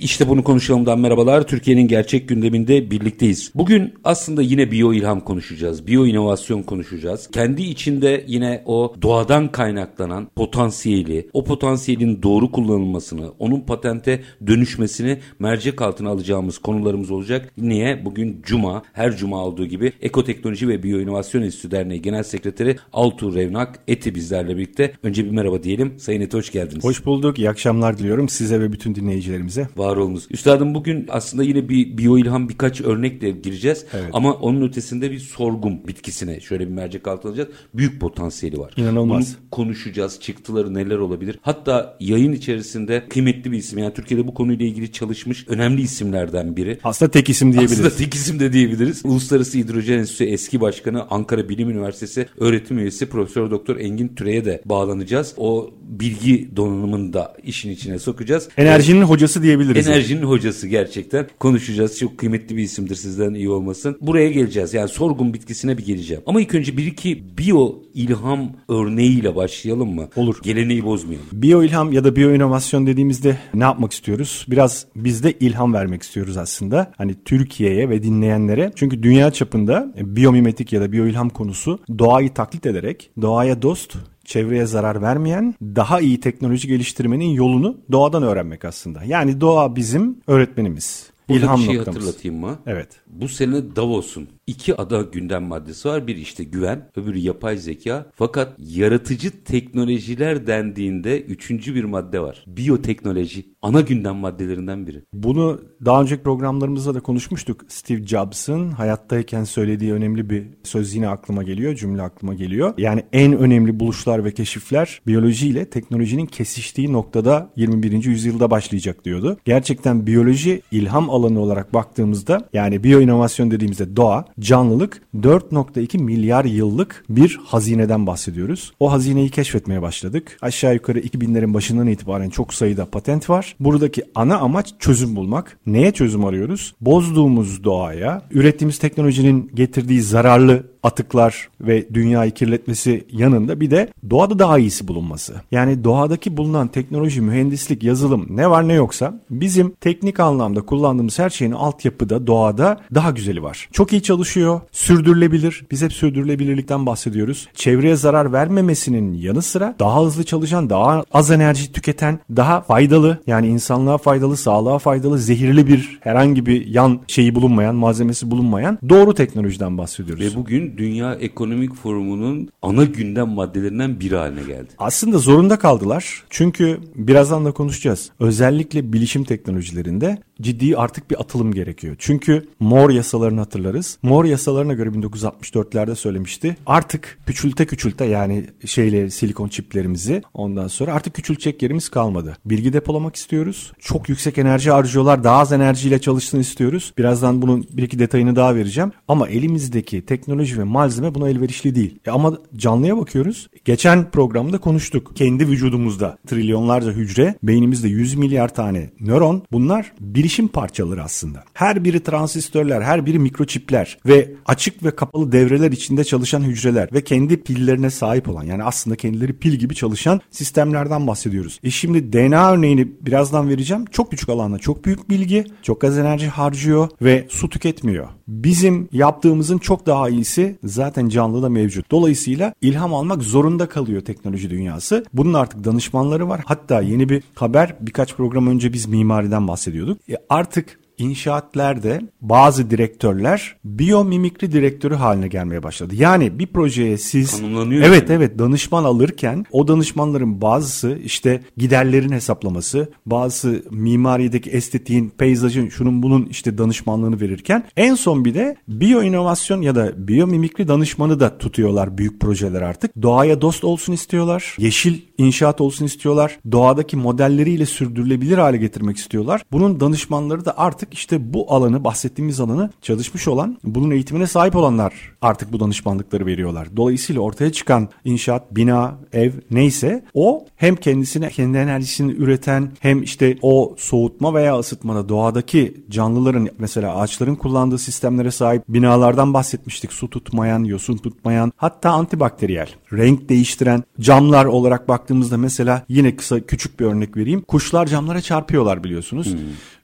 İşte bunu konuşalımdan merhabalar. Türkiye'nin gerçek gündeminde birlikteyiz. Bugün aslında yine biyo ilham konuşacağız. Biyo inovasyon konuşacağız. Kendi içinde yine o doğadan kaynaklanan potansiyeli, o potansiyelin doğru kullanılmasını, onun patente dönüşmesini mercek altına alacağımız konularımız olacak. Niye? Bugün Cuma, her Cuma olduğu gibi Ekoteknoloji ve Biyo İnovasyon Enstitüsü Derneği Genel Sekreteri Altuğ Revnak Eti bizlerle birlikte. Önce bir merhaba diyelim. Sayın Eti hoş geldiniz. Hoş bulduk. İyi akşamlar diliyorum size ve bütün dinleyicilerimize. Var olunuz. Üstadım bugün aslında yine bir biyo ilham birkaç örnekle gireceğiz. Evet. Ama onun ötesinde bir sorgum bitkisine şöyle bir mercek altına alacağız. Büyük potansiyeli var. İnanılmaz. Bunu konuşacağız. Çıktıları neler olabilir? Hatta yayın içerisinde kıymetli bir isim. Yani Türkiye'de bu konuyla ilgili çalışmış önemli isimlerden biri. Aslında tek isim diyebiliriz. Aslında tek isim de diyebiliriz. Uluslararası Hidrojen Enstitüsü eski başkanı Ankara Bilim Üniversitesi öğretim üyesi Profesör Doktor Engin Türe'ye de bağlanacağız. O bilgi donanımını da işin içine sokacağız. Enerjinin hocası diyebiliriz. Enerjinin yani. hocası gerçekten. Konuşacağız. Çok kıymetli bir isimdir sizden iyi olmasın. Buraya geleceğiz. Yani sorgun bitkisine bir geleceğim. Ama ilk önce bir iki biyo ilham örneğiyle başlayalım mı? Olur. Geleneği bozmayalım. Biyo ilham ya da biyo inovasyon dediğimizde ne yapmak istiyoruz? Biraz biz de ilham vermek istiyoruz aslında. Hani Türkiye'ye ve dinleyenlere. Çünkü dünya çapında biyomimetik ya da biyo ilham konusu doğayı taklit ederek doğaya dost çevreye zarar vermeyen daha iyi teknoloji geliştirmenin yolunu doğadan öğrenmek aslında. Yani doğa bizim öğretmenimiz. Burada İlham bir şey noktamız. hatırlatayım mı? Evet. Bu sene Davos'un iki ada gündem maddesi var. Bir işte güven, öbürü yapay zeka. Fakat yaratıcı teknolojiler dendiğinde üçüncü bir madde var. Biyoteknoloji. Ana gündem maddelerinden biri. Bunu daha önceki programlarımızda da konuşmuştuk. Steve Jobs'ın hayattayken söylediği önemli bir söz yine aklıma geliyor, cümle aklıma geliyor. Yani en önemli buluşlar ve keşifler biyoloji ile teknolojinin kesiştiği noktada 21. yüzyılda başlayacak diyordu. Gerçekten biyoloji ilham alanı olarak baktığımızda yani biyo inovasyon dediğimizde doğa, canlılık 4.2 milyar yıllık bir hazineden bahsediyoruz. O hazineyi keşfetmeye başladık. Aşağı yukarı 2000'lerin başından itibaren çok sayıda patent var. Buradaki ana amaç çözüm bulmak. Neye çözüm arıyoruz? Bozduğumuz doğaya, ürettiğimiz teknolojinin getirdiği zararlı atıklar ve dünyayı kirletmesi yanında bir de doğada daha iyisi bulunması. Yani doğadaki bulunan teknoloji, mühendislik, yazılım ne var ne yoksa bizim teknik anlamda kullandığımız her şeyin altyapıda doğada daha güzeli var. Çok iyi çalışıyor, sürdürülebilir. Biz hep sürdürülebilirlikten bahsediyoruz. Çevreye zarar vermemesinin yanı sıra daha hızlı çalışan, daha az enerji tüketen, daha faydalı yani insanlığa faydalı, sağlığa faydalı, zehirli bir herhangi bir yan şeyi bulunmayan, malzemesi bulunmayan doğru teknolojiden bahsediyoruz. Ve bugün Dünya Ekonomik Forumu'nun ana gündem maddelerinden biri haline geldi. Aslında zorunda kaldılar. Çünkü birazdan da konuşacağız. Özellikle bilişim teknolojilerinde ciddi artık bir atılım gerekiyor. Çünkü Moore yasalarını hatırlarız. Moore yasalarına göre 1964'lerde söylemişti. Artık küçülte küçülte yani şeyle silikon çiplerimizi ondan sonra artık küçültecek yerimiz kalmadı. Bilgi depolamak istiyoruz. Çok yüksek enerji harcıyorlar. Daha az enerjiyle çalışsın istiyoruz. Birazdan bunun bir iki detayını daha vereceğim. Ama elimizdeki teknoloji ve malzeme buna elverişli değil. E ama canlıya bakıyoruz. Geçen programda konuştuk. Kendi vücudumuzda trilyonlarca hücre, beynimizde 100 milyar tane nöron. Bunlar bilişim parçaları aslında. Her biri transistörler, her biri mikroçipler ve açık ve kapalı devreler içinde çalışan hücreler ve kendi pillerine sahip olan yani aslında kendileri pil gibi çalışan sistemlerden bahsediyoruz. E şimdi DNA örneğini birazdan vereceğim. Çok küçük alanda çok büyük bilgi, çok az enerji harcıyor ve su tüketmiyor. Bizim yaptığımızın çok daha iyisi zaten canlıda mevcut. Dolayısıyla ilham almak zorunda kalıyor teknoloji dünyası. Bunun artık danışmanları var. Hatta yeni bir haber birkaç program önce biz mimariden bahsediyorduk. E artık inşaatlerde bazı direktörler biyomimikri direktörü haline gelmeye başladı. Yani bir projeye siz evet yani. evet danışman alırken o danışmanların bazısı işte giderlerin hesaplaması, bazı mimarideki estetiğin, peyzajın şunun bunun işte danışmanlığını verirken en son bir de biyo inovasyon ya da biyomimikri danışmanı da tutuyorlar büyük projeler artık. Doğaya dost olsun istiyorlar. Yeşil inşaat olsun istiyorlar. Doğadaki modelleriyle sürdürülebilir hale getirmek istiyorlar. Bunun danışmanları da artık işte bu alanı bahsettiğimiz alanı çalışmış olan bunun eğitimine sahip olanlar artık bu danışmanlıkları veriyorlar. Dolayısıyla ortaya çıkan inşaat, bina, ev neyse o hem kendisine kendi enerjisini üreten hem işte o soğutma veya ısıtmada doğadaki canlıların mesela ağaçların kullandığı sistemlere sahip binalardan bahsetmiştik. Su tutmayan, yosun tutmayan hatta antibakteriyel, renk değiştiren camlar olarak baktığımızda mesela yine kısa küçük bir örnek vereyim. Kuşlar camlara çarpıyorlar biliyorsunuz. Hmm.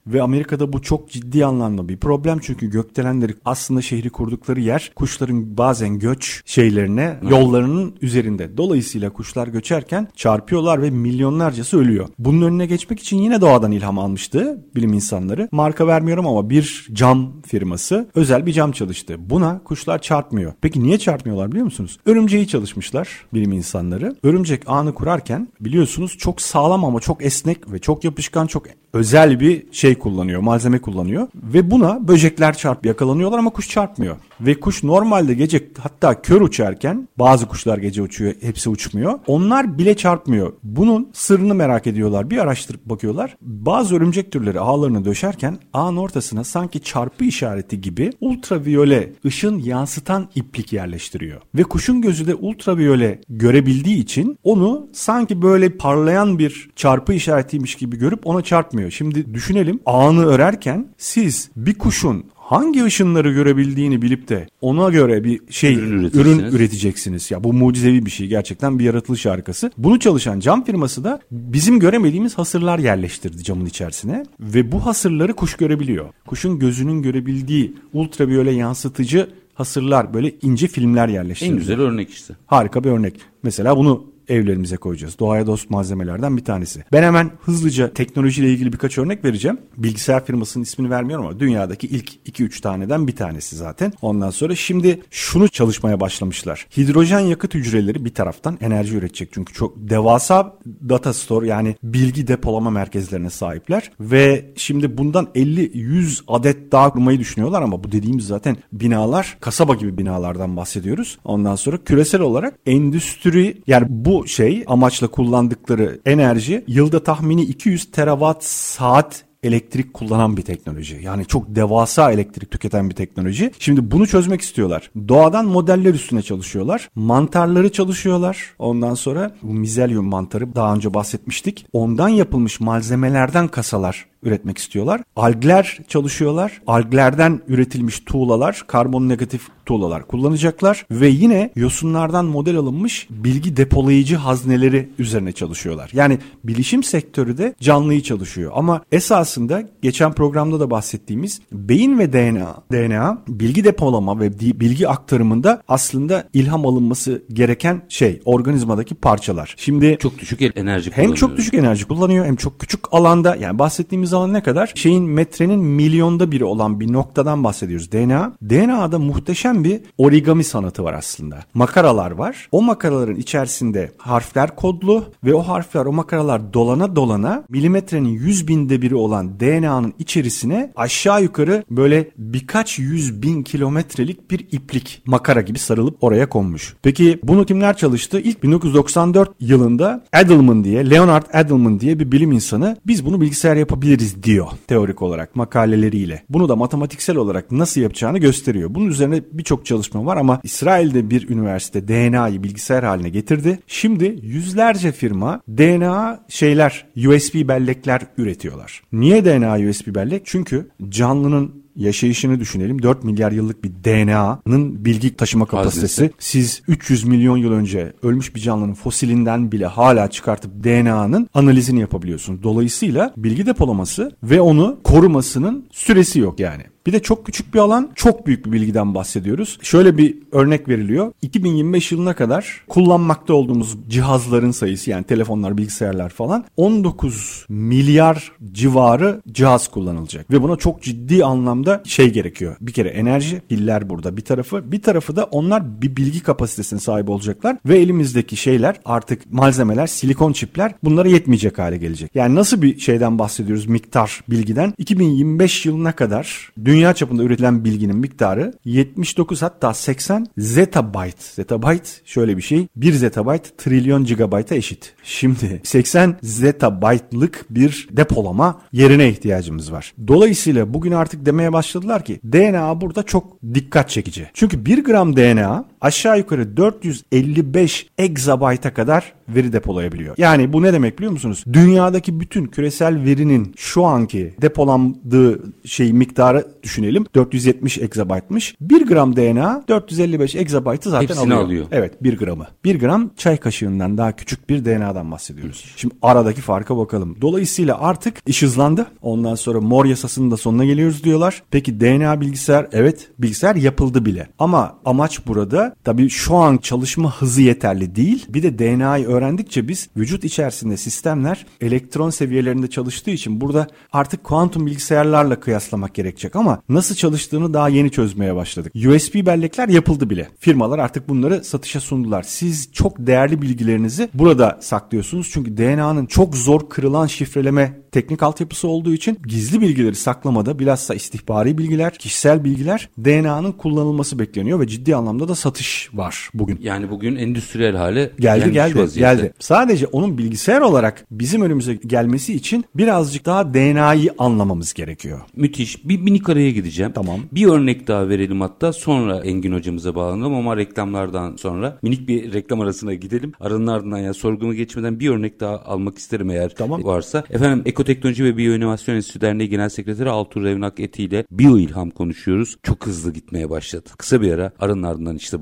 Ve Amerika'da bu çok ciddi anlamda bir problem çünkü gökdelenleri aslında şehri kurdukları yer kuşların bazen göç şeylerine yollarının üzerinde. Dolayısıyla kuşlar göçerken çarpıyorlar ve milyonlarcası ölüyor. Bunun önüne geçmek için yine doğadan ilham almıştı bilim insanları. Marka vermiyorum ama bir cam firması özel bir cam çalıştı. Buna kuşlar çarpmıyor. Peki niye çarpmıyorlar biliyor musunuz? Örümceği çalışmışlar bilim insanları. Örümcek ağını kurarken biliyorsunuz çok sağlam ama çok esnek ve çok yapışkan çok özel bir şey kullanıyor, malzeme kullanıyor ve buna böcekler çarp yakalanıyorlar ama kuş çarpmıyor. Ve kuş normalde gece hatta kör uçarken bazı kuşlar gece uçuyor, hepsi uçmuyor. Onlar bile çarpmıyor. Bunun sırrını merak ediyorlar. Bir araştırıp bakıyorlar. Bazı örümcek türleri ağlarını döşerken ağın ortasına sanki çarpı işareti gibi ultraviyole ışın yansıtan iplik yerleştiriyor. Ve kuşun gözü de ultraviyole görebildiği için onu sanki böyle parlayan bir çarpı işaretiymiş gibi görüp ona çarpmıyor. Şimdi düşünelim ağını örerken siz bir kuşun hangi ışınları görebildiğini bilip de ona göre bir şey ürün, ürün üreteceksiniz. Ya bu mucizevi bir şey gerçekten bir yaratılış harikası. Bunu çalışan cam firması da bizim göremediğimiz hasırlar yerleştirdi camın içerisine ve bu hasırları kuş görebiliyor. Kuşun gözünün görebildiği ultraviyole yansıtıcı hasırlar böyle ince filmler yerleştirdi. En güzel örnek işte. Harika bir örnek. Mesela bunu evlerimize koyacağız. Doğaya dost malzemelerden bir tanesi. Ben hemen hızlıca teknolojiyle ilgili birkaç örnek vereceğim. Bilgisayar firmasının ismini vermiyorum ama dünyadaki ilk 2-3 taneden bir tanesi zaten. Ondan sonra şimdi şunu çalışmaya başlamışlar. Hidrojen yakıt hücreleri bir taraftan enerji üretecek. Çünkü çok devasa data store yani bilgi depolama merkezlerine sahipler. Ve şimdi bundan 50-100 adet daha kurmayı düşünüyorlar ama bu dediğimiz zaten binalar kasaba gibi binalardan bahsediyoruz. Ondan sonra küresel olarak endüstri yani bu şey amaçla kullandıkları enerji yılda tahmini 200 terawatt saat elektrik kullanan bir teknoloji. Yani çok devasa elektrik tüketen bir teknoloji. Şimdi bunu çözmek istiyorlar. Doğadan modeller üstüne çalışıyorlar. Mantarları çalışıyorlar. Ondan sonra bu mizelyum mantarı daha önce bahsetmiştik. Ondan yapılmış malzemelerden kasalar üretmek istiyorlar. Algler çalışıyorlar. Alglerden üretilmiş tuğlalar, karbon negatif tuğlalar kullanacaklar ve yine yosunlardan model alınmış bilgi depolayıcı hazneleri üzerine çalışıyorlar. Yani bilişim sektörü de canlıyı çalışıyor ama esasında geçen programda da bahsettiğimiz beyin ve DNA, DNA bilgi depolama ve bilgi aktarımında aslında ilham alınması gereken şey organizmadaki parçalar. Şimdi çok düşük enerji kullanıyor. Hem çok düşük enerji kullanıyor hem çok küçük alanda yani bahsettiğimiz alan ne kadar? Şeyin metrenin milyonda biri olan bir noktadan bahsediyoruz. DNA. DNA'da muhteşem bir origami sanatı var aslında. Makaralar var. O makaraların içerisinde harfler kodlu ve o harfler o makaralar dolana dolana milimetrenin yüz binde biri olan DNA'nın içerisine aşağı yukarı böyle birkaç yüz bin kilometrelik bir iplik makara gibi sarılıp oraya konmuş. Peki bunu kimler çalıştı? İlk 1994 yılında Edelman diye, Leonard Edelman diye bir bilim insanı biz bunu bilgisayar yapabiliriz diyor teorik olarak makaleleriyle. Bunu da matematiksel olarak nasıl yapacağını gösteriyor. Bunun üzerine birçok çalışma var ama İsrail'de bir üniversite DNA'yı bilgisayar haline getirdi. Şimdi yüzlerce firma DNA şeyler USB bellekler üretiyorlar. Niye DNA USB bellek? Çünkü canlının yaşayışını düşünelim. 4 milyar yıllık bir DNA'nın bilgi taşıma kapasitesi. Haznesi. Siz 300 milyon yıl önce ölmüş bir canlının fosilinden bile hala çıkartıp DNA'nın analizini yapabiliyorsunuz. Dolayısıyla bilgi depolaması ve onu korumasının süresi yok yani. Bir de çok küçük bir alan, çok büyük bir bilgiden bahsediyoruz. Şöyle bir örnek veriliyor. 2025 yılına kadar kullanmakta olduğumuz cihazların sayısı yani telefonlar, bilgisayarlar falan 19 milyar civarı cihaz kullanılacak. Ve buna çok ciddi anlamda şey gerekiyor. Bir kere enerji, piller burada bir tarafı. Bir tarafı da onlar bir bilgi kapasitesine sahip olacaklar. Ve elimizdeki şeyler artık malzemeler, silikon çipler bunlara yetmeyecek hale gelecek. Yani nasıl bir şeyden bahsediyoruz miktar bilgiden? 2025 yılına kadar dünya dünya çapında üretilen bilginin miktarı 79 hatta 80 zettabyte. Zettabyte şöyle bir şey. 1 zettabyte trilyon gigabayta eşit. Şimdi 80 zettabyte'lık bir depolama yerine ihtiyacımız var. Dolayısıyla bugün artık demeye başladılar ki DNA burada çok dikkat çekici. Çünkü 1 gram DNA aşağı yukarı 455 exabyte'a kadar veri depolayabiliyor. Yani bu ne demek biliyor musunuz? Dünyadaki bütün küresel verinin şu anki depolandığı şey miktarı düşünelim. 470 exabyte'mış. 1 gram DNA 455 exabyte'ı zaten Hepsini alıyor. alıyor. Evet 1 gramı. 1 gram çay kaşığından daha küçük bir DNA'dan bahsediyoruz. Şimdi aradaki farka bakalım. Dolayısıyla artık iş hızlandı. Ondan sonra mor yasasının da sonuna geliyoruz diyorlar. Peki DNA bilgisayar evet bilgisayar yapıldı bile. Ama amaç burada tabii şu an çalışma hızı yeterli değil. Bir de DNA'yı öğrendikçe biz vücut içerisinde sistemler elektron seviyelerinde çalıştığı için burada artık kuantum bilgisayarlarla kıyaslamak gerekecek ama nasıl çalıştığını daha yeni çözmeye başladık. USB bellekler yapıldı bile. Firmalar artık bunları satışa sundular. Siz çok değerli bilgilerinizi burada saklıyorsunuz. Çünkü DNA'nın çok zor kırılan şifreleme teknik altyapısı olduğu için gizli bilgileri saklamada bilhassa istihbari bilgiler, kişisel bilgiler DNA'nın kullanılması bekleniyor ve ciddi anlamda da satış var bugün. Yani bugün endüstriyel hale Geldi geldi vaziyette. geldi. Sadece onun bilgisayar olarak bizim önümüze gelmesi için birazcık daha DNA'yı anlamamız gerekiyor. Müthiş. Bir minik araya gideceğim. Tamam. Bir örnek daha verelim hatta sonra Engin hocamıza bağlanalım ama reklamlardan sonra minik bir reklam arasına gidelim. Aranın ardından ya sorgumu geçmeden bir örnek daha almak isterim eğer Tamam. varsa. Efendim Ekoteknoloji ve Biyoinovasyon Enstitüsü Derneği Genel Sekreteri Altuğ Revnak Eti ile Biyo İlham konuşuyoruz. Çok hızlı gitmeye başladı. Kısa bir ara aranın ardından işte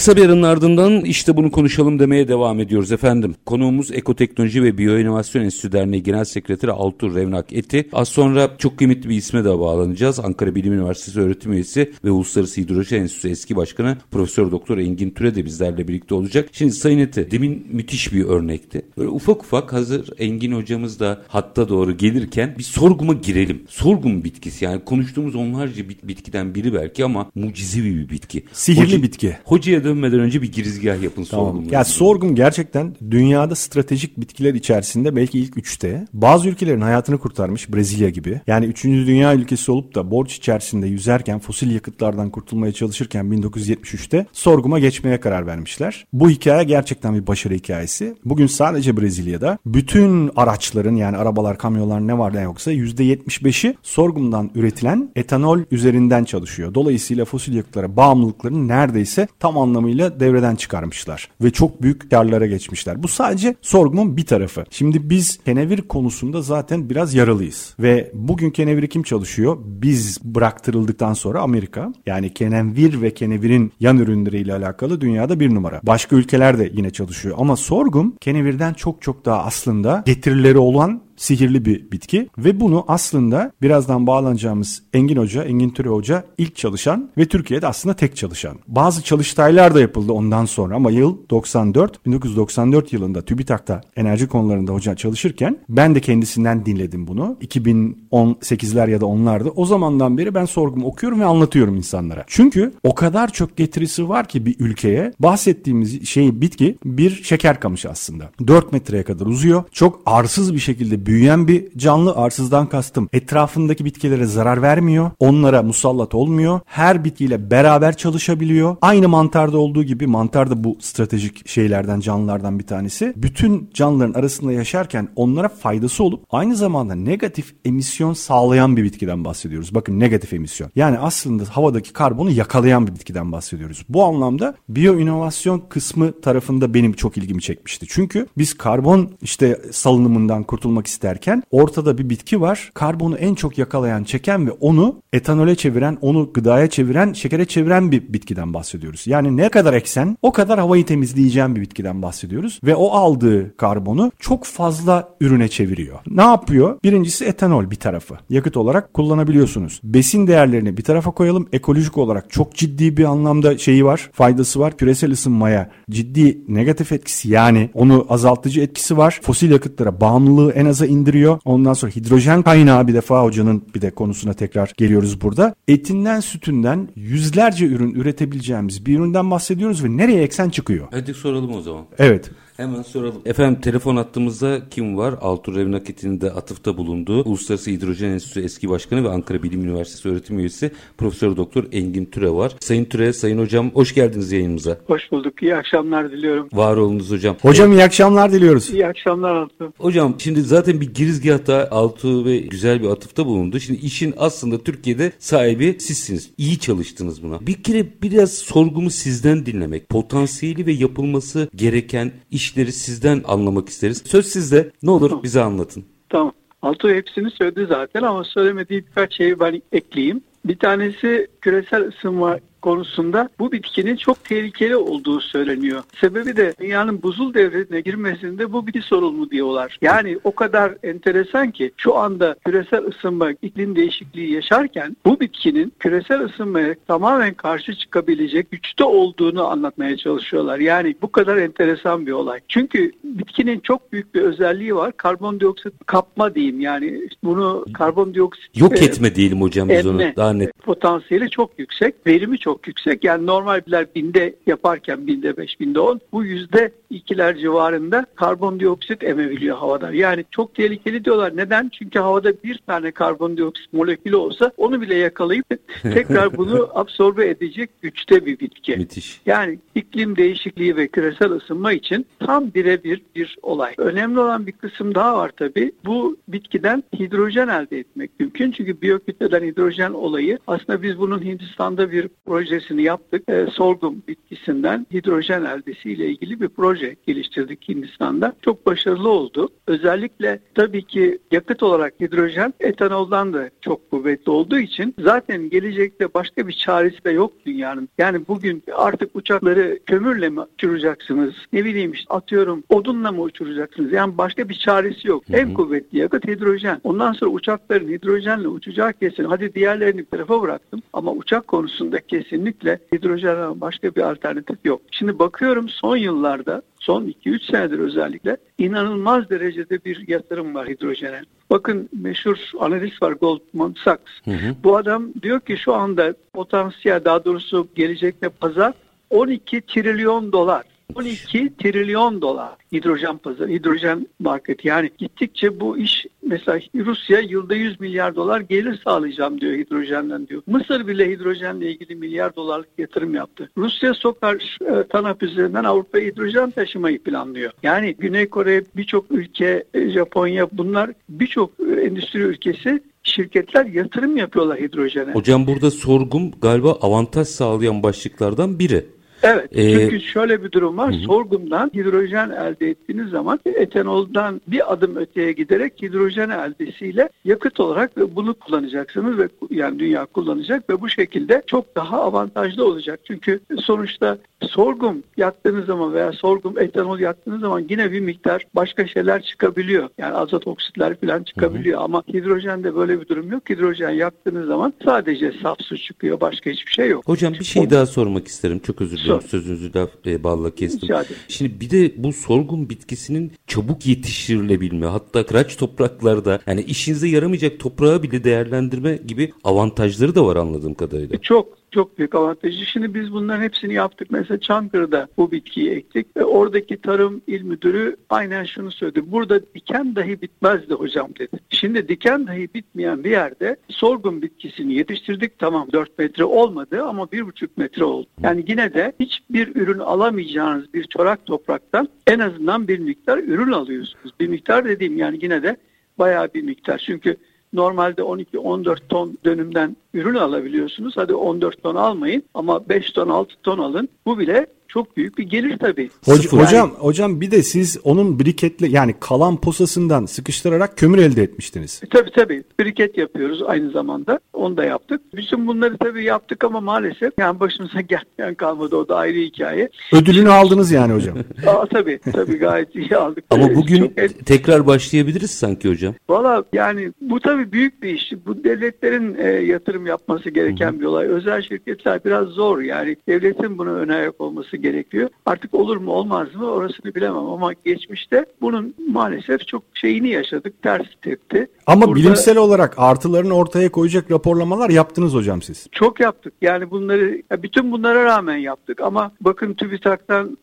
Kısa bir aranın ardından işte bunu konuşalım demeye devam ediyoruz efendim. Konuğumuz Ekoteknoloji ve Biyoinovasyon Enstitüsü Derneği Genel Sekreteri Altur Revnak Eti. Az sonra çok kıymetli bir isme de bağlanacağız. Ankara Bilim Üniversitesi öğretim üyesi ve Uluslararası Hidroloji Enstitüsü eski başkanı Profesör Doktor Engin Türe de bizlerle birlikte olacak. Şimdi Sayın Eti demin müthiş bir örnekti. Böyle ufak ufak hazır Engin hocamız da hatta doğru gelirken bir sorguma girelim. Sorgum bitkisi yani konuştuğumuz onlarca bit- bitkiden biri belki ama mucizevi bir bitki. Sihirli bitki. Hocaya dönmeden önce bir girizgah yapın Tamam. sorgumla. Ya sorgum gerçekten dünyada stratejik bitkiler içerisinde belki ilk üçte. Bazı ülkelerin hayatını kurtarmış Brezilya gibi. Yani üçüncü dünya ülkesi olup da borç içerisinde yüzerken fosil yakıtlardan kurtulmaya çalışırken 1973'te sorguma geçmeye karar vermişler. Bu hikaye gerçekten bir başarı hikayesi. Bugün sadece Brezilya'da bütün araçların yani arabalar, kamyonlar ne var ne yoksa %75'i sorgumdan üretilen etanol üzerinden çalışıyor. Dolayısıyla fosil yakıtlara bağımlılıklarını neredeyse tam anlamıyla devreden çıkarmışlar ve çok büyük karlara geçmişler. Bu sadece sorgumun bir tarafı. Şimdi biz kenevir konusunda zaten biraz yaralıyız ve bugün keneviri kim çalışıyor? Biz bıraktırıldıktan sonra Amerika yani kenevir ve kenevirin yan ürünleriyle alakalı dünyada bir numara. Başka ülkeler de yine çalışıyor ama sorgum kenevirden çok çok daha aslında getirileri olan sihirli bir bitki ve bunu aslında birazdan bağlanacağımız Engin Hoca, Engin Türe Hoca ilk çalışan ve Türkiye'de aslında tek çalışan. Bazı çalıştaylar da yapıldı ondan sonra ama yıl 94, 1994 yılında TÜBİTAK'ta enerji konularında hoca çalışırken ben de kendisinden dinledim bunu. 2018'ler ya da onlarda o zamandan beri ben sorgumu okuyorum ve anlatıyorum insanlara. Çünkü o kadar çok getirisi var ki bir ülkeye bahsettiğimiz şey bitki bir şeker kamışı aslında. 4 metreye kadar uzuyor. Çok arsız bir şekilde büyüyen bir canlı. Arsızdan kastım. Etrafındaki bitkilere zarar vermiyor. Onlara musallat olmuyor. Her bitkiyle beraber çalışabiliyor. Aynı mantarda olduğu gibi mantar da bu stratejik şeylerden canlılardan bir tanesi. Bütün canlıların arasında yaşarken onlara faydası olup aynı zamanda negatif emisyon sağlayan bir bitkiden bahsediyoruz. Bakın negatif emisyon. Yani aslında havadaki karbonu yakalayan bir bitkiden bahsediyoruz. Bu anlamda biyo inovasyon kısmı tarafında benim çok ilgimi çekmişti. Çünkü biz karbon işte salınımından kurtulmak isterken ortada bir bitki var. Karbonu en çok yakalayan, çeken ve onu etanole çeviren, onu gıdaya çeviren, şekere çeviren bir bitkiden bahsediyoruz. Yani ne kadar eksen o kadar havayı temizleyeceğin bir bitkiden bahsediyoruz. Ve o aldığı karbonu çok fazla ürüne çeviriyor. Ne yapıyor? Birincisi etanol bir tarafı. Yakıt olarak kullanabiliyorsunuz. Besin değerlerini bir tarafa koyalım. Ekolojik olarak çok ciddi bir anlamda şeyi var, faydası var. Küresel ısınmaya ciddi negatif etkisi yani onu azaltıcı etkisi var. Fosil yakıtlara bağımlılığı en aza indiriyor. Ondan sonra hidrojen kaynağı bir defa hocanın bir de konusuna tekrar geliyoruz burada. Etinden sütünden yüzlerce ürün üretebileceğimiz bir üründen bahsediyoruz ve nereye eksen çıkıyor. Hadi soralım o zaman. Evet. Hemen soralım. Efendim telefon attığımızda kim var? Altur Revnaket'in de atıfta bulunduğu Uluslararası Hidrojen Enstitüsü eski başkanı ve Ankara Bilim Üniversitesi öğretim üyesi Profesör Doktor Engin Türe var. Sayın Türe, Sayın Hocam hoş geldiniz yayınımıza. Hoş bulduk. İyi akşamlar diliyorum. Var olunuz hocam. Hocam iyi akşamlar diliyoruz. İyi akşamlar Altu. Hocam şimdi zaten bir girizgahta Altu ve güzel bir atıfta bulundu. Şimdi işin aslında Türkiye'de sahibi sizsiniz. İyi çalıştınız buna. Bir kere biraz sorgumu sizden dinlemek. Potansiyeli ve yapılması gereken işleri sizden anlamak isteriz. Söz sizde. Ne olur bize anlatın. Tamam. Altu hepsini söyledi zaten ama söylemediği birkaç şeyi ben ekleyeyim. Bir tanesi küresel ısınma konusunda bu bitkinin çok tehlikeli olduğu söyleniyor. Sebebi de dünyanın buzul devrine girmesinde bu bitki sorumlu diyorlar. Yani o kadar enteresan ki şu anda küresel ısınma, iklim değişikliği yaşarken bu bitkinin küresel ısınmaya tamamen karşı çıkabilecek güçte olduğunu anlatmaya çalışıyorlar. Yani bu kadar enteresan bir olay. Çünkü bitkinin çok büyük bir özelliği var. Karbondioksit kapma diyeyim yani bunu karbondioksit Yok e, etme diyelim hocam biz onu daha net. potansiyeli çok yüksek, verimi çok yüksek. Yani normal biler binde yaparken binde beş, binde on bu yüzde ikiler civarında karbondioksit emebiliyor havada. Yani çok tehlikeli diyorlar. Neden? Çünkü havada bir tane karbondioksit molekülü olsa onu bile yakalayıp tekrar bunu absorbe edecek güçte bir bitki. Müthiş. Yani iklim değişikliği ve küresel ısınma için tam birebir bir olay. Önemli olan bir kısım daha var tabii. Bu bitkiden hidrojen elde etmek mümkün. Çünkü biyokütleden hidrojen olayı aslında biz bunun Hindistan'da bir projesini yaptık. Ee, sorgum bitkisinden hidrojen eldesiyle ilgili bir proje geliştirdik Hindistan'da. Çok başarılı oldu. Özellikle tabii ki yakıt olarak hidrojen etanoldan da çok kuvvetli olduğu için zaten gelecekte başka bir çaresi de yok dünyanın. Yani bugün artık uçakları kömürle mi uçuracaksınız? Ne bileyim işte atıyorum odunla mı uçuracaksınız? Yani başka bir çaresi yok. Hı hı. En kuvvetli yakıt hidrojen. Ondan sonra uçakların hidrojenle uçacağı kesin. Hadi diğerlerini bir tarafa bıraktım. Ama uçak konusunda kesinlikle hidrojen başka bir alternatif yok. Şimdi bakıyorum son yıllarda son 2-3 senedir özellikle inanılmaz derecede bir yatırım var hidrojene. Bakın meşhur analist var Goldman Sachs. Hı hı. Bu adam diyor ki şu anda potansiyel daha doğrusu gelecekte pazar 12 trilyon dolar. 12 trilyon dolar hidrojen pazarı, hidrojen market. Yani gittikçe bu iş mesela Rusya yılda 100 milyar dolar gelir sağlayacağım diyor hidrojenden diyor. Mısır bile hidrojenle ilgili milyar dolarlık yatırım yaptı. Rusya Sokar e, TANAP üzerinden Avrupa'ya hidrojen taşımayı planlıyor. Yani Güney Kore birçok ülke, e, Japonya bunlar birçok e, endüstri ülkesi şirketler yatırım yapıyorlar hidrojene. Hocam burada sorgum galiba avantaj sağlayan başlıklardan biri. Evet. Ee, çünkü şöyle bir durum var. Sorgumdan hidrojen elde ettiğiniz zaman etanoldan bir adım öteye giderek hidrojen eldesiyle yakıt olarak bunu kullanacaksınız ve yani dünya kullanacak ve bu şekilde çok daha avantajlı olacak. Çünkü sonuçta sorgum yaktığınız zaman veya sorgum etanol yaktığınız zaman yine bir miktar başka şeyler çıkabiliyor. Yani azot oksitler falan çıkabiliyor ama hidrojende böyle bir durum yok. Hidrojen yaktığınız zaman sadece saf su çıkıyor. Başka hiçbir şey yok. Hocam bir şey O- daha sormak isterim. Çok özür dilerim. Sor. Sözünüzü laf e, balla kestim. Şimdi bir de bu sorgun bitkisinin çabuk yetiştirilebilme hatta kıraç topraklarda yani işinize yaramayacak toprağı bile değerlendirme gibi avantajları da var anladığım kadarıyla. Çok çok büyük avantajı. Şimdi biz bunların hepsini yaptık. Mesela Çankırı'da bu bitkiyi ektik ve oradaki tarım il müdürü aynen şunu söyledi. Burada diken dahi bitmezdi hocam dedi. Şimdi diken dahi bitmeyen bir yerde sorgun bitkisini yetiştirdik. Tamam 4 metre olmadı ama 1,5 metre oldu. Yani yine de hiçbir ürün alamayacağınız bir çorak topraktan en azından bir miktar ürün alıyorsunuz. Bir miktar dediğim yani yine de bayağı bir miktar. Çünkü normalde 12-14 ton dönümden ürün alabiliyorsunuz. Hadi 14 ton almayın ama 5 ton 6 ton alın. Bu bile çok büyük bir gelir tabii. Hoca, yani, hocam hocam bir de siz onun briketle yani kalan posasından sıkıştırarak kömür elde etmiştiniz. E, tabii tabii. Briket yapıyoruz aynı zamanda. Onu da yaptık. Bütün bunları tabii yaptık ama maalesef yani başımıza gelmeyen kalmadı. O da ayrı hikaye. Ödülünü aldınız yani hocam. Aa, tabii tabii gayet iyi aldık. Ama bugün Çok... tekrar başlayabiliriz sanki hocam. Valla yani bu tabii büyük bir iş. Bu devletlerin e, yatırım yapması gereken Hı-hı. bir olay. Özel şirketler biraz zor yani. Devletin buna ön ayak olması gerekiyor. Artık olur mu olmaz mı orasını bilemem ama geçmişte bunun maalesef çok şeyini yaşadık. Ters tepti. Ama Burada, bilimsel olarak artılarını ortaya koyacak raporlamalar yaptınız hocam siz. Çok yaptık. Yani bunları bütün bunlara rağmen yaptık ama bakın TÜBİTAK'tan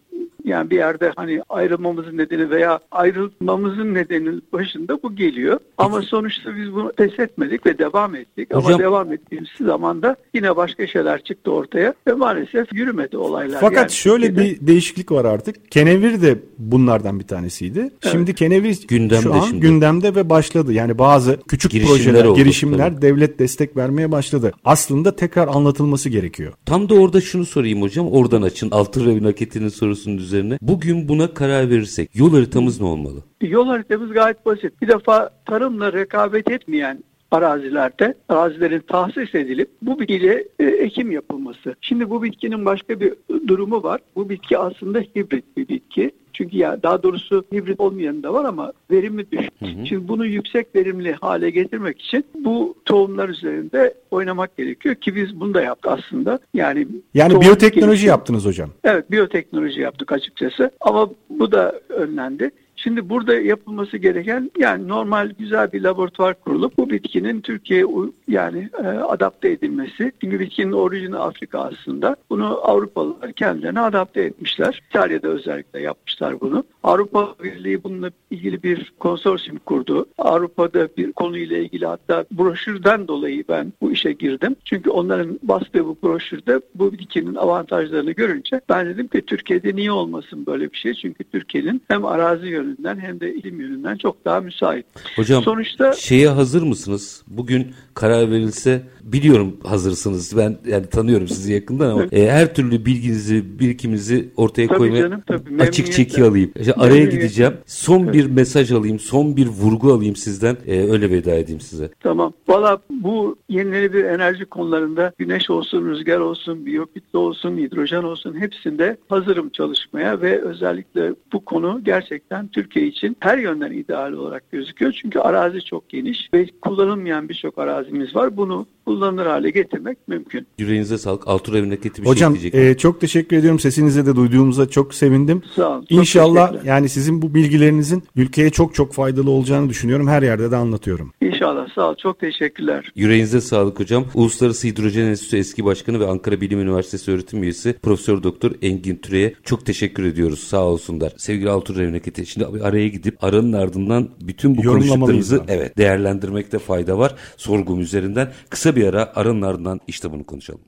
yani bir yerde hani ayrılmamızın nedeni veya ayrılmamızın nedeni başında bu geliyor. Ama sonuçta biz bunu pes etmedik ve devam ettik. Hocam, Ama devam ettiğimiz zamanda yine başka şeyler çıktı ortaya ve maalesef yürümedi olaylar. Fakat yani şöyle Türkiye'de. bir değişiklik var artık. Kenevir de bunlardan bir tanesiydi. Evet. Şimdi Kenevir gündemde şu an şimdi. gündemde ve başladı. Yani bazı küçük girişimler projeler, oldu, girişimler tabii. devlet destek vermeye başladı. Aslında tekrar anlatılması gerekiyor. Tam da orada şunu sorayım hocam. Oradan açın. Altın Revin Aketi'nin sorusunun üzerine üzerine. Bugün buna karar verirsek yol haritamız ne olmalı? Yol haritamız gayet basit. Bir defa tarımla rekabet etmeyen arazilerde arazilerin tahsis edilip bu bitkiyle e, ekim yapılması. Şimdi bu bitkinin başka bir durumu var. Bu bitki aslında hibrit bir bitki. Çünkü ya daha doğrusu hibrit olmayan da var ama verimi düşük. Hı hı. Şimdi bunu yüksek verimli hale getirmek için bu tohumlar üzerinde oynamak gerekiyor ki biz bunu da yaptık aslında. Yani yani biyoteknoloji gelişim. yaptınız hocam. Evet biyoteknoloji yaptık açıkçası ama bu da önlendi. Şimdi burada yapılması gereken yani normal güzel bir laboratuvar kurulup bu bitkinin Türkiye'ye yani e, adapte edilmesi. Çünkü bitkinin orijini Afrika aslında. Bunu Avrupalılar kendilerine adapte etmişler. İtalya'da özellikle yapmışlar bunu. Avrupa Birliği bununla ilgili bir konsorsiyum kurdu. Avrupa'da bir konuyla ilgili hatta broşürden dolayı ben bu işe girdim. Çünkü onların bastığı bu broşürde bu bitkinin avantajlarını görünce ben dedim ki Türkiye'de niye olmasın böyle bir şey? Çünkü Türkiye'nin hem arazi yönü yönünden hem de ilim yönünden çok daha müsait. Hocam Sonuçta, şeye hazır mısınız? Bugün karar verilse biliyorum hazırsınız. Ben yani tanıyorum sizi yakından ama e, her türlü bilginizi, birikiminizi ortaya tabii koymaya canım, tabii. açık çeki alayım. İşte araya gideceğim. Son tabii. bir mesaj alayım, son bir vurgu alayım sizden. E, öyle veda edeyim size. Tamam. Valla bu yenilenebilir enerji konularında güneş olsun, rüzgar olsun, biyokütle olsun, hidrojen olsun hepsinde hazırım çalışmaya ve özellikle bu konu gerçekten Türkiye için her yönden ideal olarak gözüküyor. Çünkü arazi çok geniş ve kullanılmayan birçok arazimiz var. Bunu kullanılır hale getirmek mümkün. Yüreğinize sağlık. Altur Evin'deki bir Hocam, şey diyecek. e, çok teşekkür ediyorum. Sesinizi de duyduğumuza çok sevindim. Sağ olun. İnşallah yani sizin bu bilgilerinizin ülkeye çok çok faydalı olacağını düşünüyorum. Her yerde de anlatıyorum. İnşallah. Sağ ol. Çok teşekkürler. Yüreğinize sağlık hocam. Uluslararası Hidrojen Enstitüsü eski başkanı ve Ankara Bilim Üniversitesi öğretim üyesi Profesör Doktor Engin Türe'ye çok teşekkür ediyoruz. Sağ olsunlar. Sevgili Altur Evneketi. Şimdi araya gidip aranın ardından bütün bu konuştuklarımızı evet değerlendirmekte fayda var. Sorgum üzerinden kısa bir ara aranın ardından işte bunu konuşalım.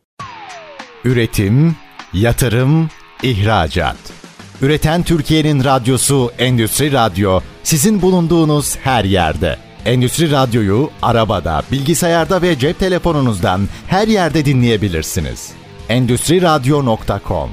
Üretim, yatırım, ihracat. Üreten Türkiye'nin radyosu Endüstri Radyo sizin bulunduğunuz her yerde. Endüstri Radyo'yu arabada, bilgisayarda ve cep telefonunuzdan her yerde dinleyebilirsiniz. Endüstri Radyo.com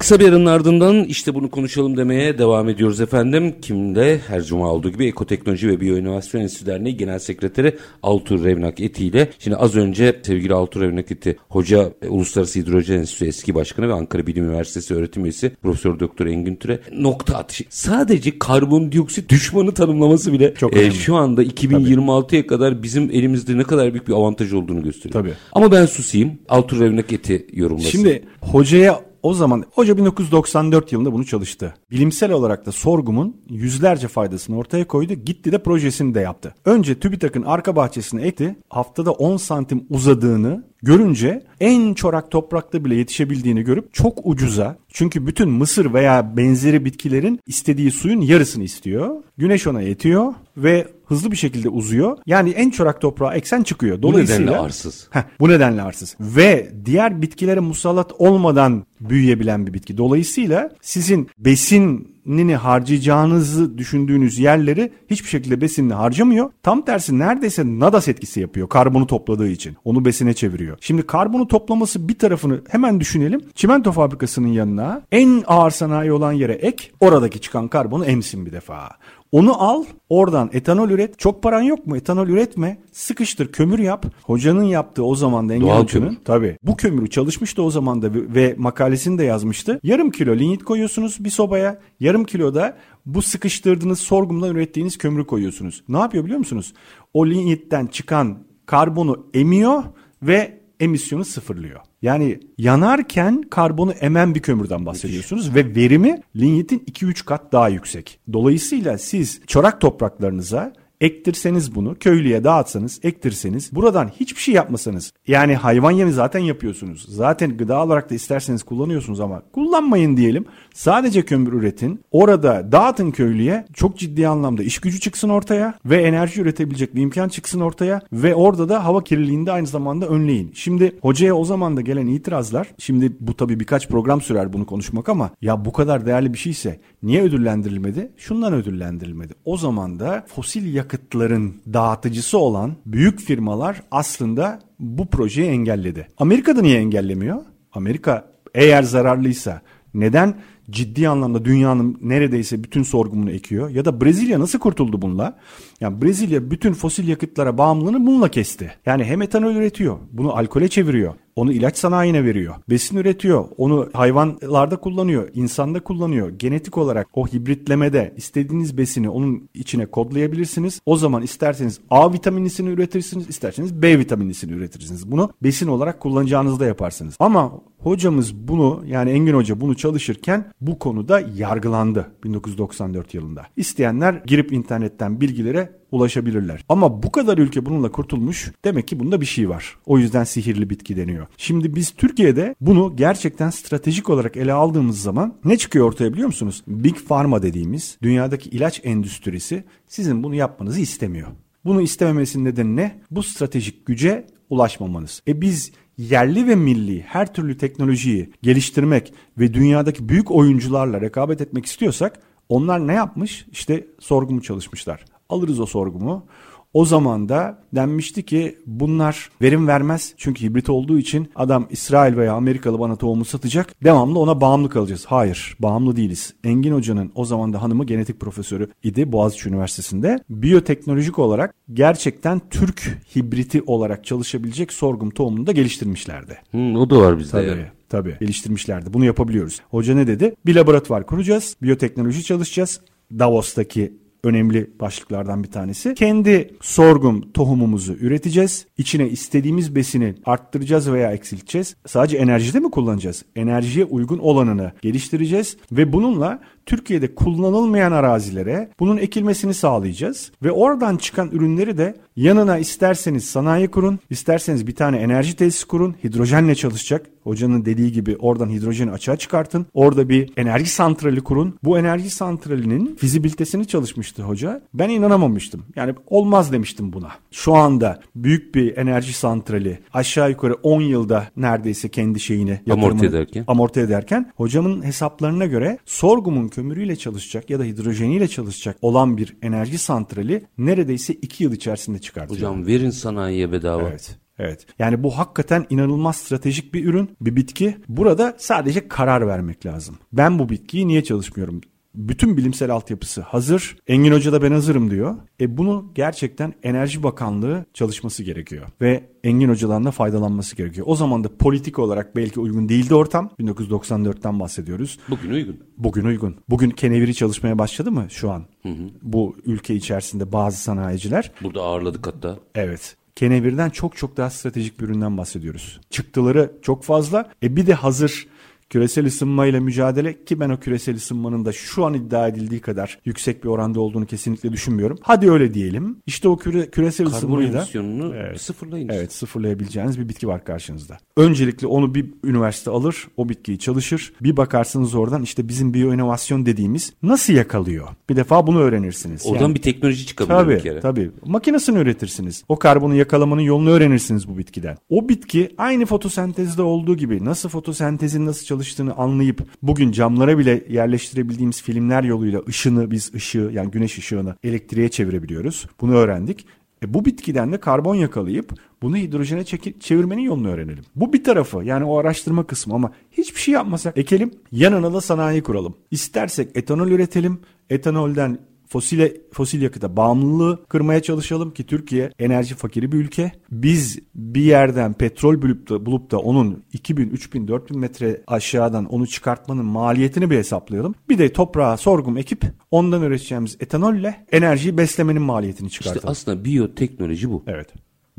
Kısa bir aranın ardından işte bunu konuşalım demeye devam ediyoruz efendim. Kimde her cuma olduğu gibi Ekoteknoloji ve Biyoinovasyon Enstitüsü Derneği Genel Sekreteri Altur Revnak Eti ile şimdi az önce sevgili Altur Revnak Eti Hoca e, Uluslararası Hidrojen Enstitüsü eski başkanı ve Ankara Bilim Üniversitesi öğretim üyesi Profesör Doktor Engin Türe nokta atışı. Sadece karbondioksit düşmanı tanımlaması bile Çok e, şu anda 2026'ya kadar bizim elimizde ne kadar büyük bir avantaj olduğunu gösteriyor. Tabii. Ama ben susayım. Altur Revnak Eti yorumlasın. Şimdi hocaya o zaman hoca 1994 yılında bunu çalıştı. Bilimsel olarak da sorgumun yüzlerce faydasını ortaya koydu. Gitti de projesini de yaptı. Önce TÜBİTAK'ın arka bahçesine ekti. Haftada 10 santim uzadığını görünce en çorak toprakta bile yetişebildiğini görüp çok ucuza çünkü bütün mısır veya benzeri bitkilerin istediği suyun yarısını istiyor. Güneş ona yetiyor. ve hızlı bir şekilde uzuyor. Yani en çorak toprağa eksen çıkıyor. Bu nedenle arsız. Heh, bu nedenle arsız. Ve diğer bitkilere musallat olmadan büyüyebilen bir bitki. Dolayısıyla sizin besinini harcayacağınızı düşündüğünüz yerleri hiçbir şekilde besinini harcamıyor. Tam tersi neredeyse nadas etkisi yapıyor karbonu topladığı için. Onu besine çeviriyor. Şimdi karbonu toplaması bir tarafını hemen düşünelim. Çimento fabrikasının yanına en ağır sanayi olan yere ek oradaki çıkan karbonu emsin bir defa. Onu al oradan etanol üret. Çok paran yok mu? Etanol üretme. Sıkıştır kömür yap. Hocanın yaptığı o zaman da Doğal kömür. Tabii. Bu kömürü çalışmıştı o zaman da ve makalesini de yazmıştı. Yarım kilo linyit koyuyorsunuz bir sobaya. Yarım kilo da bu sıkıştırdığınız sorgumdan ürettiğiniz kömürü koyuyorsunuz. Ne yapıyor biliyor musunuz? O linyitten çıkan karbonu emiyor ve emisyonu sıfırlıyor. Yani yanarken karbonu emen bir kömürden bahsediyorsunuz ve verimi linyitin 2-3 kat daha yüksek. Dolayısıyla siz çorak topraklarınıza ektirseniz bunu köylüye dağıtsanız ektirseniz buradan hiçbir şey yapmasanız yani hayvan yemi zaten yapıyorsunuz. Zaten gıda olarak da isterseniz kullanıyorsunuz ama kullanmayın diyelim. Sadece kömür üretin. Orada dağıtın köylüye çok ciddi anlamda iş gücü çıksın ortaya ve enerji üretebilecek bir imkan çıksın ortaya ve orada da hava kirliliğini de aynı zamanda önleyin. Şimdi hocaya o zaman da gelen itirazlar şimdi bu tabii birkaç program sürer bunu konuşmak ama ya bu kadar değerli bir şeyse niye ödüllendirilmedi? Şundan ödüllendirilmedi. O zaman da fosil yakıtların dağıtıcısı olan büyük firmalar aslında bu projeyi engelledi. Amerika'da niye engellemiyor? Amerika eğer zararlıysa neden ciddi anlamda dünyanın neredeyse bütün sorgumunu ekiyor. Ya da Brezilya nasıl kurtuldu bununla? Yani Brezilya bütün fosil yakıtlara bağımlılığını bununla kesti. Yani hem etanol üretiyor, bunu alkole çeviriyor. Onu ilaç sanayine veriyor. Besin üretiyor. Onu hayvanlarda kullanıyor. insanda kullanıyor. Genetik olarak o hibritlemede istediğiniz besini onun içine kodlayabilirsiniz. O zaman isterseniz A vitaminlisini üretirsiniz. isterseniz B vitaminlisini üretirsiniz. Bunu besin olarak kullanacağınızda yaparsınız. Ama hocamız bunu yani Engin Hoca bunu çalışırken bu konuda yargılandı 1994 yılında. İsteyenler girip internetten bilgilere ulaşabilirler. Ama bu kadar ülke bununla kurtulmuş demek ki bunda bir şey var. O yüzden sihirli bitki deniyor. Şimdi biz Türkiye'de bunu gerçekten stratejik olarak ele aldığımız zaman ne çıkıyor ortaya biliyor musunuz? Big Pharma dediğimiz dünyadaki ilaç endüstrisi sizin bunu yapmanızı istemiyor. Bunu istememesinin nedeni ne? Bu stratejik güce ulaşmamanız. E biz yerli ve milli her türlü teknolojiyi geliştirmek ve dünyadaki büyük oyuncularla rekabet etmek istiyorsak onlar ne yapmış? İşte sorgumu çalışmışlar. Alırız o sorgumu. O zaman da denmişti ki bunlar verim vermez. Çünkü hibrit olduğu için adam İsrail veya Amerikalı bana tohumu satacak. Devamlı ona bağımlı kalacağız. Hayır bağımlı değiliz. Engin Hoca'nın o zaman da hanımı genetik profesörü idi Boğaziçi Üniversitesi'nde. Biyoteknolojik olarak gerçekten Türk hibriti olarak çalışabilecek sorgum tohumunu da geliştirmişlerdi. Hı, o da var bizde. Tabii. Yani. Tabii geliştirmişlerdi. Bunu yapabiliyoruz. Hoca ne dedi? Bir laboratuvar kuracağız. Biyoteknoloji çalışacağız. Davos'taki önemli başlıklardan bir tanesi. Kendi sorgum tohumumuzu üreteceğiz. İçine istediğimiz besini arttıracağız veya eksilteceğiz. Sadece enerjide mi kullanacağız? Enerjiye uygun olanını geliştireceğiz ve bununla Türkiye'de kullanılmayan arazilere bunun ekilmesini sağlayacağız ve oradan çıkan ürünleri de yanına isterseniz sanayi kurun, isterseniz bir tane enerji tesisi kurun, hidrojenle çalışacak. Hocanın dediği gibi oradan hidrojeni açığa çıkartın. Orada bir enerji santrali kurun. Bu enerji santralinin fizibilitesini çalışmıştı hoca. Ben inanamamıştım. Yani olmaz demiştim buna. Şu anda büyük bir enerji santrali aşağı yukarı 10 yılda neredeyse kendi şeyini amorti ederken. amorti ederken hocamın hesaplarına göre sorgumun kömürüyle çalışacak ya da hidrojeniyle çalışacak olan bir enerji santrali neredeyse 2 yıl içerisinde çıkartıyor. Hocam verin sanayiye bedava. Evet. Evet. Yani bu hakikaten inanılmaz stratejik bir ürün, bir bitki. Burada sadece karar vermek lazım. Ben bu bitkiyi niye çalışmıyorum? Bütün bilimsel altyapısı hazır. Engin Hoca da ben hazırım diyor. E bunu gerçekten Enerji Bakanlığı çalışması gerekiyor. Ve Engin Hoca'dan da faydalanması gerekiyor. O zaman da politik olarak belki uygun değildi ortam. 1994'ten bahsediyoruz. Bugün uygun. Bugün uygun. Bugün keneviri çalışmaya başladı mı şu an? Hı hı. Bu ülke içerisinde bazı sanayiciler. Burada ağırladık hatta. Evet. Kenevirden çok çok daha stratejik bir üründen bahsediyoruz. Çıktıları çok fazla. E bir de hazır Küresel ısınmayla mücadele ki ben o küresel ısınmanın da şu an iddia edildiği kadar yüksek bir oranda olduğunu kesinlikle düşünmüyorum. Hadi öyle diyelim. İşte o küre, küresel Karbon ısınmayı da emisyonunu Evet. sıfırlayın. Evet sıfırlayabileceğiniz bir bitki var karşınızda. Öncelikle onu bir üniversite alır, o bitkiyi çalışır. Bir bakarsınız oradan işte bizim biyoinovasyon dediğimiz nasıl yakalıyor? Bir defa bunu öğrenirsiniz. Oradan Yani- bir teknoloji çıkabilir Tabii bir kere. tabii. Makinesini üretirsiniz. O karbonu yakalamanın yolunu öğrenirsiniz bu bitkiden. O bitki aynı fotosentezde olduğu gibi nasıl fotosentezin nasıl çalıştığını anlayıp bugün camlara bile yerleştirebildiğimiz filmler yoluyla ışını biz ışığı yani güneş ışığını elektriğe çevirebiliyoruz. Bunu öğrendik. E bu bitkiden de karbon yakalayıp bunu hidrojene çevirmenin yolunu öğrenelim. Bu bir tarafı yani o araştırma kısmı ama hiçbir şey yapmasak ekelim yanına da sanayi kuralım. İstersek etanol üretelim. Etanolden fosile fosil yakıta bağımlılığı kırmaya çalışalım ki Türkiye enerji fakiri bir ülke. Biz bir yerden petrol bulup da, bulup da onun 2000, 3000, 4000 metre aşağıdan onu çıkartmanın maliyetini bir hesaplayalım. Bir de toprağa sorgum ekip ondan üreteceğimiz etanolle enerjiyi beslemenin maliyetini İşte çıkartalım. aslında biyoteknoloji bu. evet.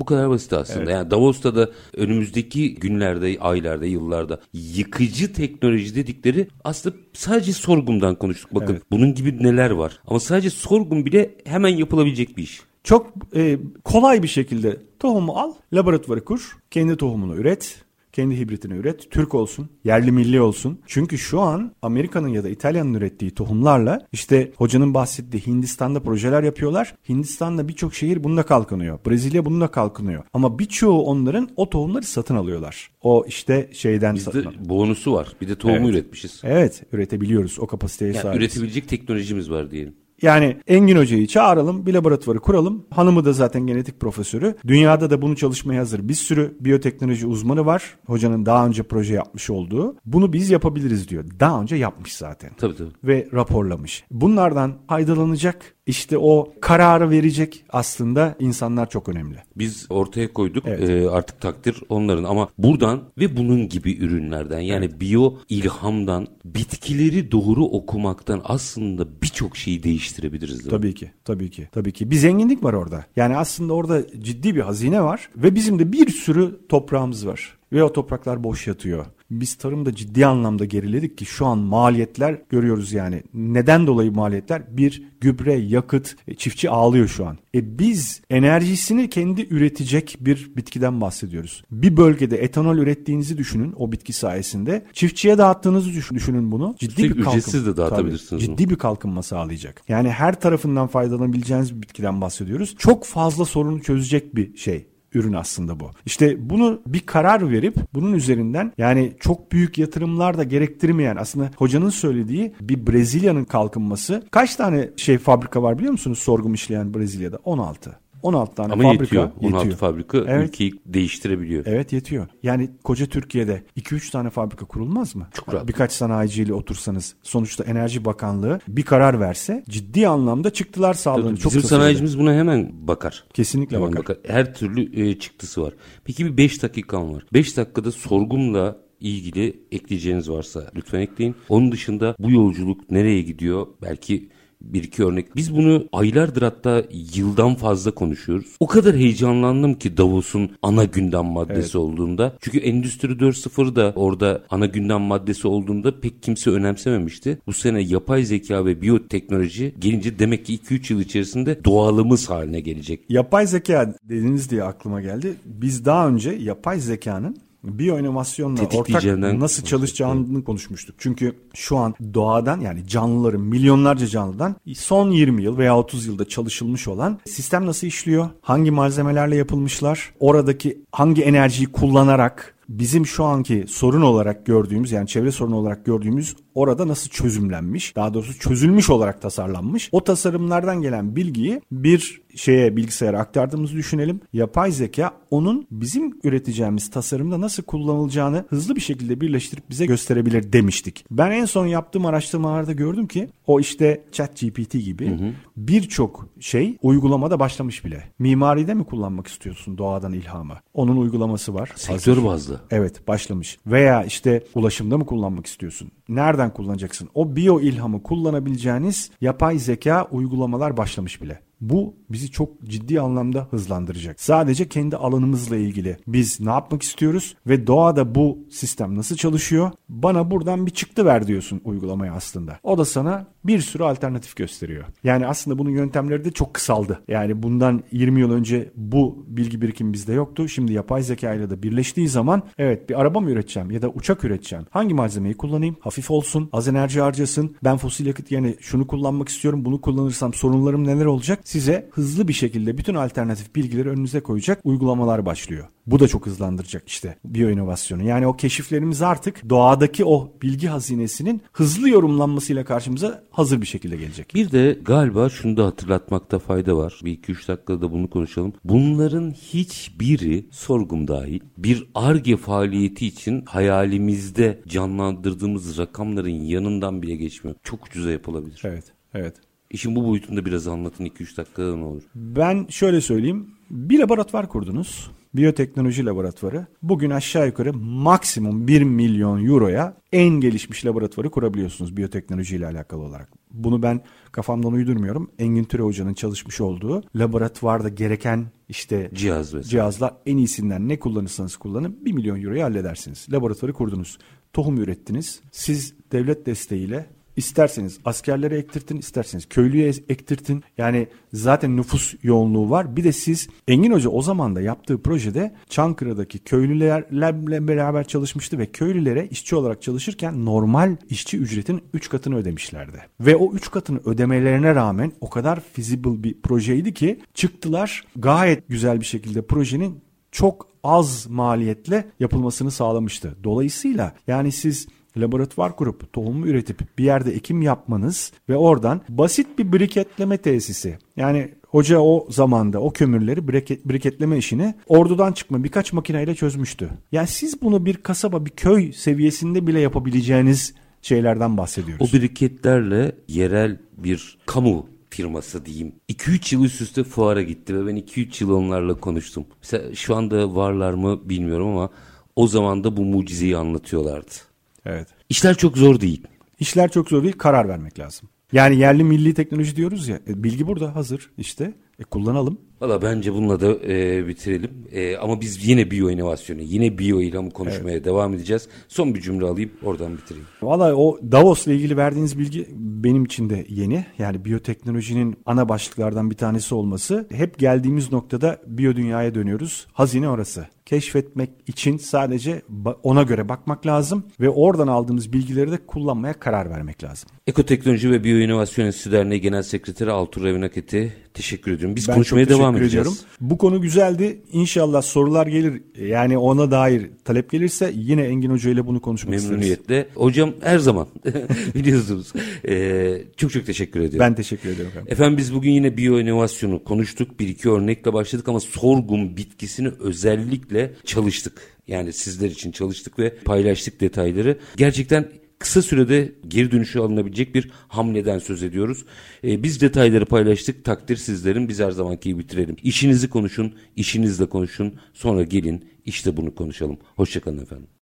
Bu kadar basit aslında. Yani Davos'ta da önümüzdeki günlerde, aylarda, yıllarda yıkıcı teknoloji dedikleri aslında sadece sorgumdan konuştuk. Bakın bunun gibi neler var. Ama sadece sorgum bile hemen yapılabilecek bir iş. Çok e, kolay bir şekilde tohumu al, laboratuvarı kur, kendi tohumunu üret, kendi hibritini üret, Türk olsun, yerli milli olsun. Çünkü şu an Amerika'nın ya da İtalya'nın ürettiği tohumlarla işte hocanın bahsettiği Hindistan'da projeler yapıyorlar. Hindistan'da birçok şehir bununla kalkınıyor. Brezilya bununla kalkınıyor. Ama birçoğu onların o tohumları satın alıyorlar. O işte şeyden satın Bizde alıyor. bonusu var. Bir de tohumu Evet. üretmişiz. Evet üretebiliyoruz o kapasiteye Yani sahibiz. üretebilecek teknolojimiz var diyelim. Yani Engin Hoca'yı çağıralım, bir laboratuvarı kuralım. Hanımı da zaten genetik profesörü. Dünyada da bunu çalışmaya hazır bir sürü biyoteknoloji uzmanı var. Hocanın daha önce proje yapmış olduğu. Bunu biz yapabiliriz diyor. Daha önce yapmış zaten. Tabii tabii. Ve raporlamış. Bunlardan faydalanacak, işte o kararı verecek aslında insanlar çok önemli. Biz ortaya koyduk Evet. Ee, artık takdir onların ama buradan ve bunun gibi ürünlerden yani biyo ilhamdan bitkileri doğru okumaktan aslında birçok şeyi değiştirebiliriz. değil mi? Tabii ki, tabii ki, tabii ki. Bir zenginlik var orada. Yani aslında orada ciddi bir hazine var ve bizim de bir sürü toprağımız var. Ve o topraklar boş yatıyor. Biz tarımda ciddi anlamda geriledik ki şu an maliyetler görüyoruz yani. Neden dolayı maliyetler? Bir gübre, yakıt, e, çiftçi ağlıyor şu an. E biz enerjisini kendi üretecek bir bitkiden bahsediyoruz. Bir bölgede etanol ürettiğinizi düşünün o bitki sayesinde. Çiftçiye dağıttığınızı düşün- düşünün bunu. Ciddi Üstelik bir kalkınma. de dağıtabilirsiniz Tabii, ciddi bir kalkınma sağlayacak. Yani her tarafından faydalanabileceğiniz bir bitkiden bahsediyoruz. Çok fazla sorunu çözecek bir şey ürün aslında bu. İşte bunu bir karar verip bunun üzerinden yani çok büyük yatırımlar da gerektirmeyen aslında hocanın söylediği bir Brezilya'nın kalkınması kaç tane şey fabrika var biliyor musunuz sorgum işleyen Brezilya'da? 16. 16 tane Ama fabrika yetiyor. 16 fabrika Evet. ülkeyi değiştirebiliyor. Evet yetiyor. Yani koca Türkiye'de 2-3 tane fabrika kurulmaz mı? Çok rahat. Birkaç sanayiciyle otursanız sonuçta Enerji Bakanlığı bir karar verse ciddi anlamda çıktılar sağlanır. Tabii, Çok Bizim sanayicimiz buna hemen bakar. Kesinlikle Hemen bakar. Her türlü e, çıktısı var. Peki bir 5 dakikam var. 5 dakikada sorgumla ilgili ekleyeceğiniz varsa lütfen ekleyin. Onun dışında bu yolculuk nereye gidiyor? Belki bir iki örnek. Biz bunu aylardır hatta yıldan fazla konuşuyoruz. O kadar heyecanlandım ki Davos'un ana gündem maddesi olduğunda. Çünkü Endüstri 4.0 da orada ana gündem maddesi olduğunda pek kimse önemsememişti. Bu sene yapay zeka ve biyoteknoloji gelince demek ki 2-3 yıl içerisinde doğalımız haline gelecek. Yapay zeka dediniz diye aklıma geldi. Biz daha önce yapay zekanın biyoinovasyonla ortak nasıl çalışacağını konuşmuştuk. Çünkü şu an doğadan yani canlıların milyonlarca canlıdan son 20 yıl veya 30 yılda çalışılmış olan sistem nasıl işliyor? Hangi malzemelerle yapılmışlar? Oradaki hangi enerjiyi kullanarak bizim şu anki sorun olarak gördüğümüz yani çevre sorunu olarak gördüğümüz orada nasıl çözümlenmiş daha doğrusu çözülmüş olarak tasarlanmış o tasarımlardan gelen bilgiyi bir şeye bilgisayara aktardığımızı düşünelim yapay zeka onun bizim üreteceğimiz tasarımda nasıl kullanılacağını hızlı bir şekilde birleştirip bize gösterebilir demiştik. Ben en son yaptığım araştırmalarda gördüm ki o işte chat GPT gibi birçok şey uygulamada başlamış bile. Mimaride mi kullanmak istiyorsun doğadan ilhamı? Onun uygulaması var. Sektör bazlı. Evet başlamış. Veya işte ulaşımda mı kullanmak istiyorsun? Nereden kullanacaksın? O biyo ilhamı kullanabileceğiniz yapay zeka uygulamalar başlamış bile. Bu bizi çok ciddi anlamda hızlandıracak. Sadece kendi alanımızla ilgili biz ne yapmak istiyoruz ve doğada bu sistem nasıl çalışıyor? Bana buradan bir çıktı ver diyorsun uygulamaya aslında. O da sana bir sürü alternatif gösteriyor. Yani aslında bunun yöntemleri de çok kısaldı. Yani bundan 20 yıl önce bu bilgi birikim bizde yoktu. Şimdi yapay zeka ile de birleştiği zaman evet bir araba mı üreteceğim ya da uçak üreteceğim. Hangi malzemeyi kullanayım? Hafif olsun, az enerji harcasın. Ben fosil yakıt yani şunu kullanmak istiyorum. Bunu kullanırsam sorunlarım neler olacak? Size hızlı bir şekilde bütün alternatif bilgileri önünüze koyacak uygulamalar başlıyor. Bu da çok hızlandıracak işte biyo inovasyonu. Yani o keşiflerimiz artık doğadaki o bilgi hazinesinin hızlı yorumlanmasıyla karşımıza hazır bir şekilde gelecek. Bir de galiba şunu da hatırlatmakta fayda var. Bir iki üç dakikada da bunu konuşalım. Bunların hiçbiri sorgum dahil bir ARGE faaliyeti için hayalimizde canlandırdığımız rakamların yanından bile geçmiyor. Çok ucuza yapılabilir. Evet, evet. İşin bu boyutunda biraz anlatın 2-3 dakikada ne olur? Ben şöyle söyleyeyim. Bir laboratuvar kurdunuz. Biyoteknoloji laboratuvarı. Bugün aşağı yukarı maksimum 1 milyon euroya en gelişmiş laboratuvarı kurabiliyorsunuz biyoteknoloji ile alakalı olarak. Bunu ben kafamdan uydurmuyorum. Engin Türe Hoca'nın çalışmış olduğu laboratuvarda gereken işte Cihaz vesaire. cihazlar en iyisinden ne kullanırsanız kullanın 1 milyon euroyu halledersiniz. Laboratuvarı kurdunuz. Tohum ürettiniz. Siz devlet desteğiyle İsterseniz askerlere ektirtin, isterseniz köylüye ektirtin. Yani zaten nüfus yoğunluğu var. Bir de siz Engin Hoca o zaman da yaptığı projede Çankırı'daki köylülerle beraber çalışmıştı ve köylülere işçi olarak çalışırken normal işçi ücretin 3 katını ödemişlerdi. Ve o 3 katını ödemelerine rağmen o kadar feasible bir projeydi ki çıktılar gayet güzel bir şekilde projenin çok az maliyetle yapılmasını sağlamıştı. Dolayısıyla yani siz laboratuvar kurup tohumu üretip bir yerde ekim yapmanız ve oradan basit bir briketleme tesisi yani hoca o zamanda o kömürleri briket, briketleme işini ordudan çıkma birkaç makineyle çözmüştü. Yani siz bunu bir kasaba bir köy seviyesinde bile yapabileceğiniz şeylerden bahsediyoruz. O briketlerle yerel bir kamu firması diyeyim. 2-3 yıl üst üste fuara gitti ve ben 2-3 yıl onlarla konuştum. Mesela şu anda varlar mı bilmiyorum ama o zaman da bu mucizeyi anlatıyorlardı. Evet. İşler çok zor değil. İşler çok zor değil, karar vermek lazım. Yani yerli milli teknoloji diyoruz ya, e, bilgi burada hazır işte. E, kullanalım. Valla bence bununla da e, bitirelim. E, ama biz yine biyo inovasyonu, yine biyo ilhamı konuşmaya evet. devam edeceğiz. Son bir cümle alayım, oradan bitireyim. Valla o Davos'la ilgili verdiğiniz bilgi benim için de yeni. Yani biyoteknolojinin ana başlıklardan bir tanesi olması. Hep geldiğimiz noktada biyo dünyaya dönüyoruz. Hazine orası keşfetmek için sadece ona göre bakmak lazım ve oradan aldığımız bilgileri de kullanmaya karar vermek lazım. Ekoteknoloji ve Biyoinovasyon Enstitüsü Derneği Genel Sekreteri Altur Revinaket'e teşekkür ediyorum. Biz ben konuşmaya devam edeceğiz. Ediyorum. Bu konu güzeldi. İnşallah sorular gelir. Yani ona dair talep gelirse yine Engin Hoca ile bunu konuşmak Memnuniyetle. isteriz. Hocam her zaman biliyorsunuz. Ee, çok çok teşekkür ediyorum. Ben teşekkür ederim. Efendim. efendim biz bugün yine biyoinovasyonu konuştuk. Bir iki örnekle başladık ama sorgun bitkisini özellikle çalıştık. Yani sizler için çalıştık ve paylaştık detayları. Gerçekten kısa sürede geri dönüşü alınabilecek bir hamleden söz ediyoruz. Ee, biz detayları paylaştık. Takdir sizlerin. Biz her zamanki gibi bitirelim. İşinizi konuşun, işinizle konuşun. Sonra gelin işte bunu konuşalım. Hoşçakalın efendim.